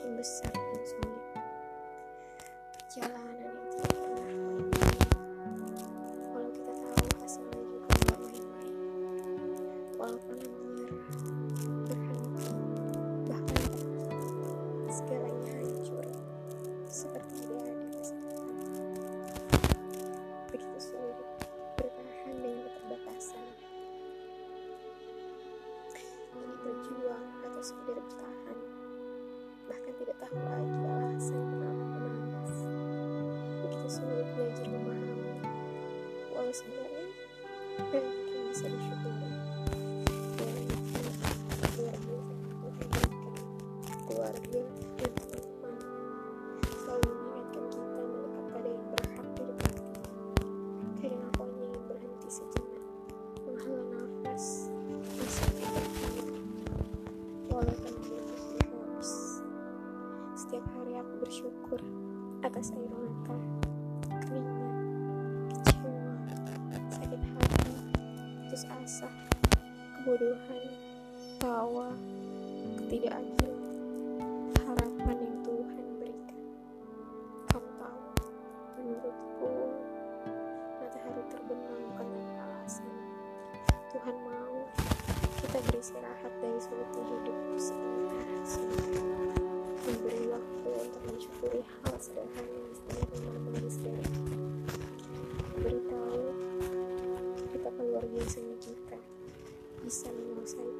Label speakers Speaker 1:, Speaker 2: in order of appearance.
Speaker 1: makin besar dan sulit. Perjalanan yang tidak Walau kita tahu hasilnya juga tidak main-main. Walaupun menyerah, berhenti, bahkan segalanya hancur seperti dia ada. Begitu sulit bertahan dengan keterbatasan. Ini berjuang atau sekedar bertahan lagi alasan kenapa menangis begitu sulit belajar memahami walau sebenarnya banyak yang bisa disyukuri keluarga dan teman selalu mengingatkan kita melekat pada yang berhak di depan kadang aku hanya ingin berhenti saja. Setiap hari aku bersyukur atas air mata keringat kecewa sakit hati putus asa kebodohan tawa ketidakadilan harapan yang Tuhan berikan. Kamu tahu menurutku matahari terbenam bukan alasan Tuhan mau kita beristirahat Wassalamualaikum.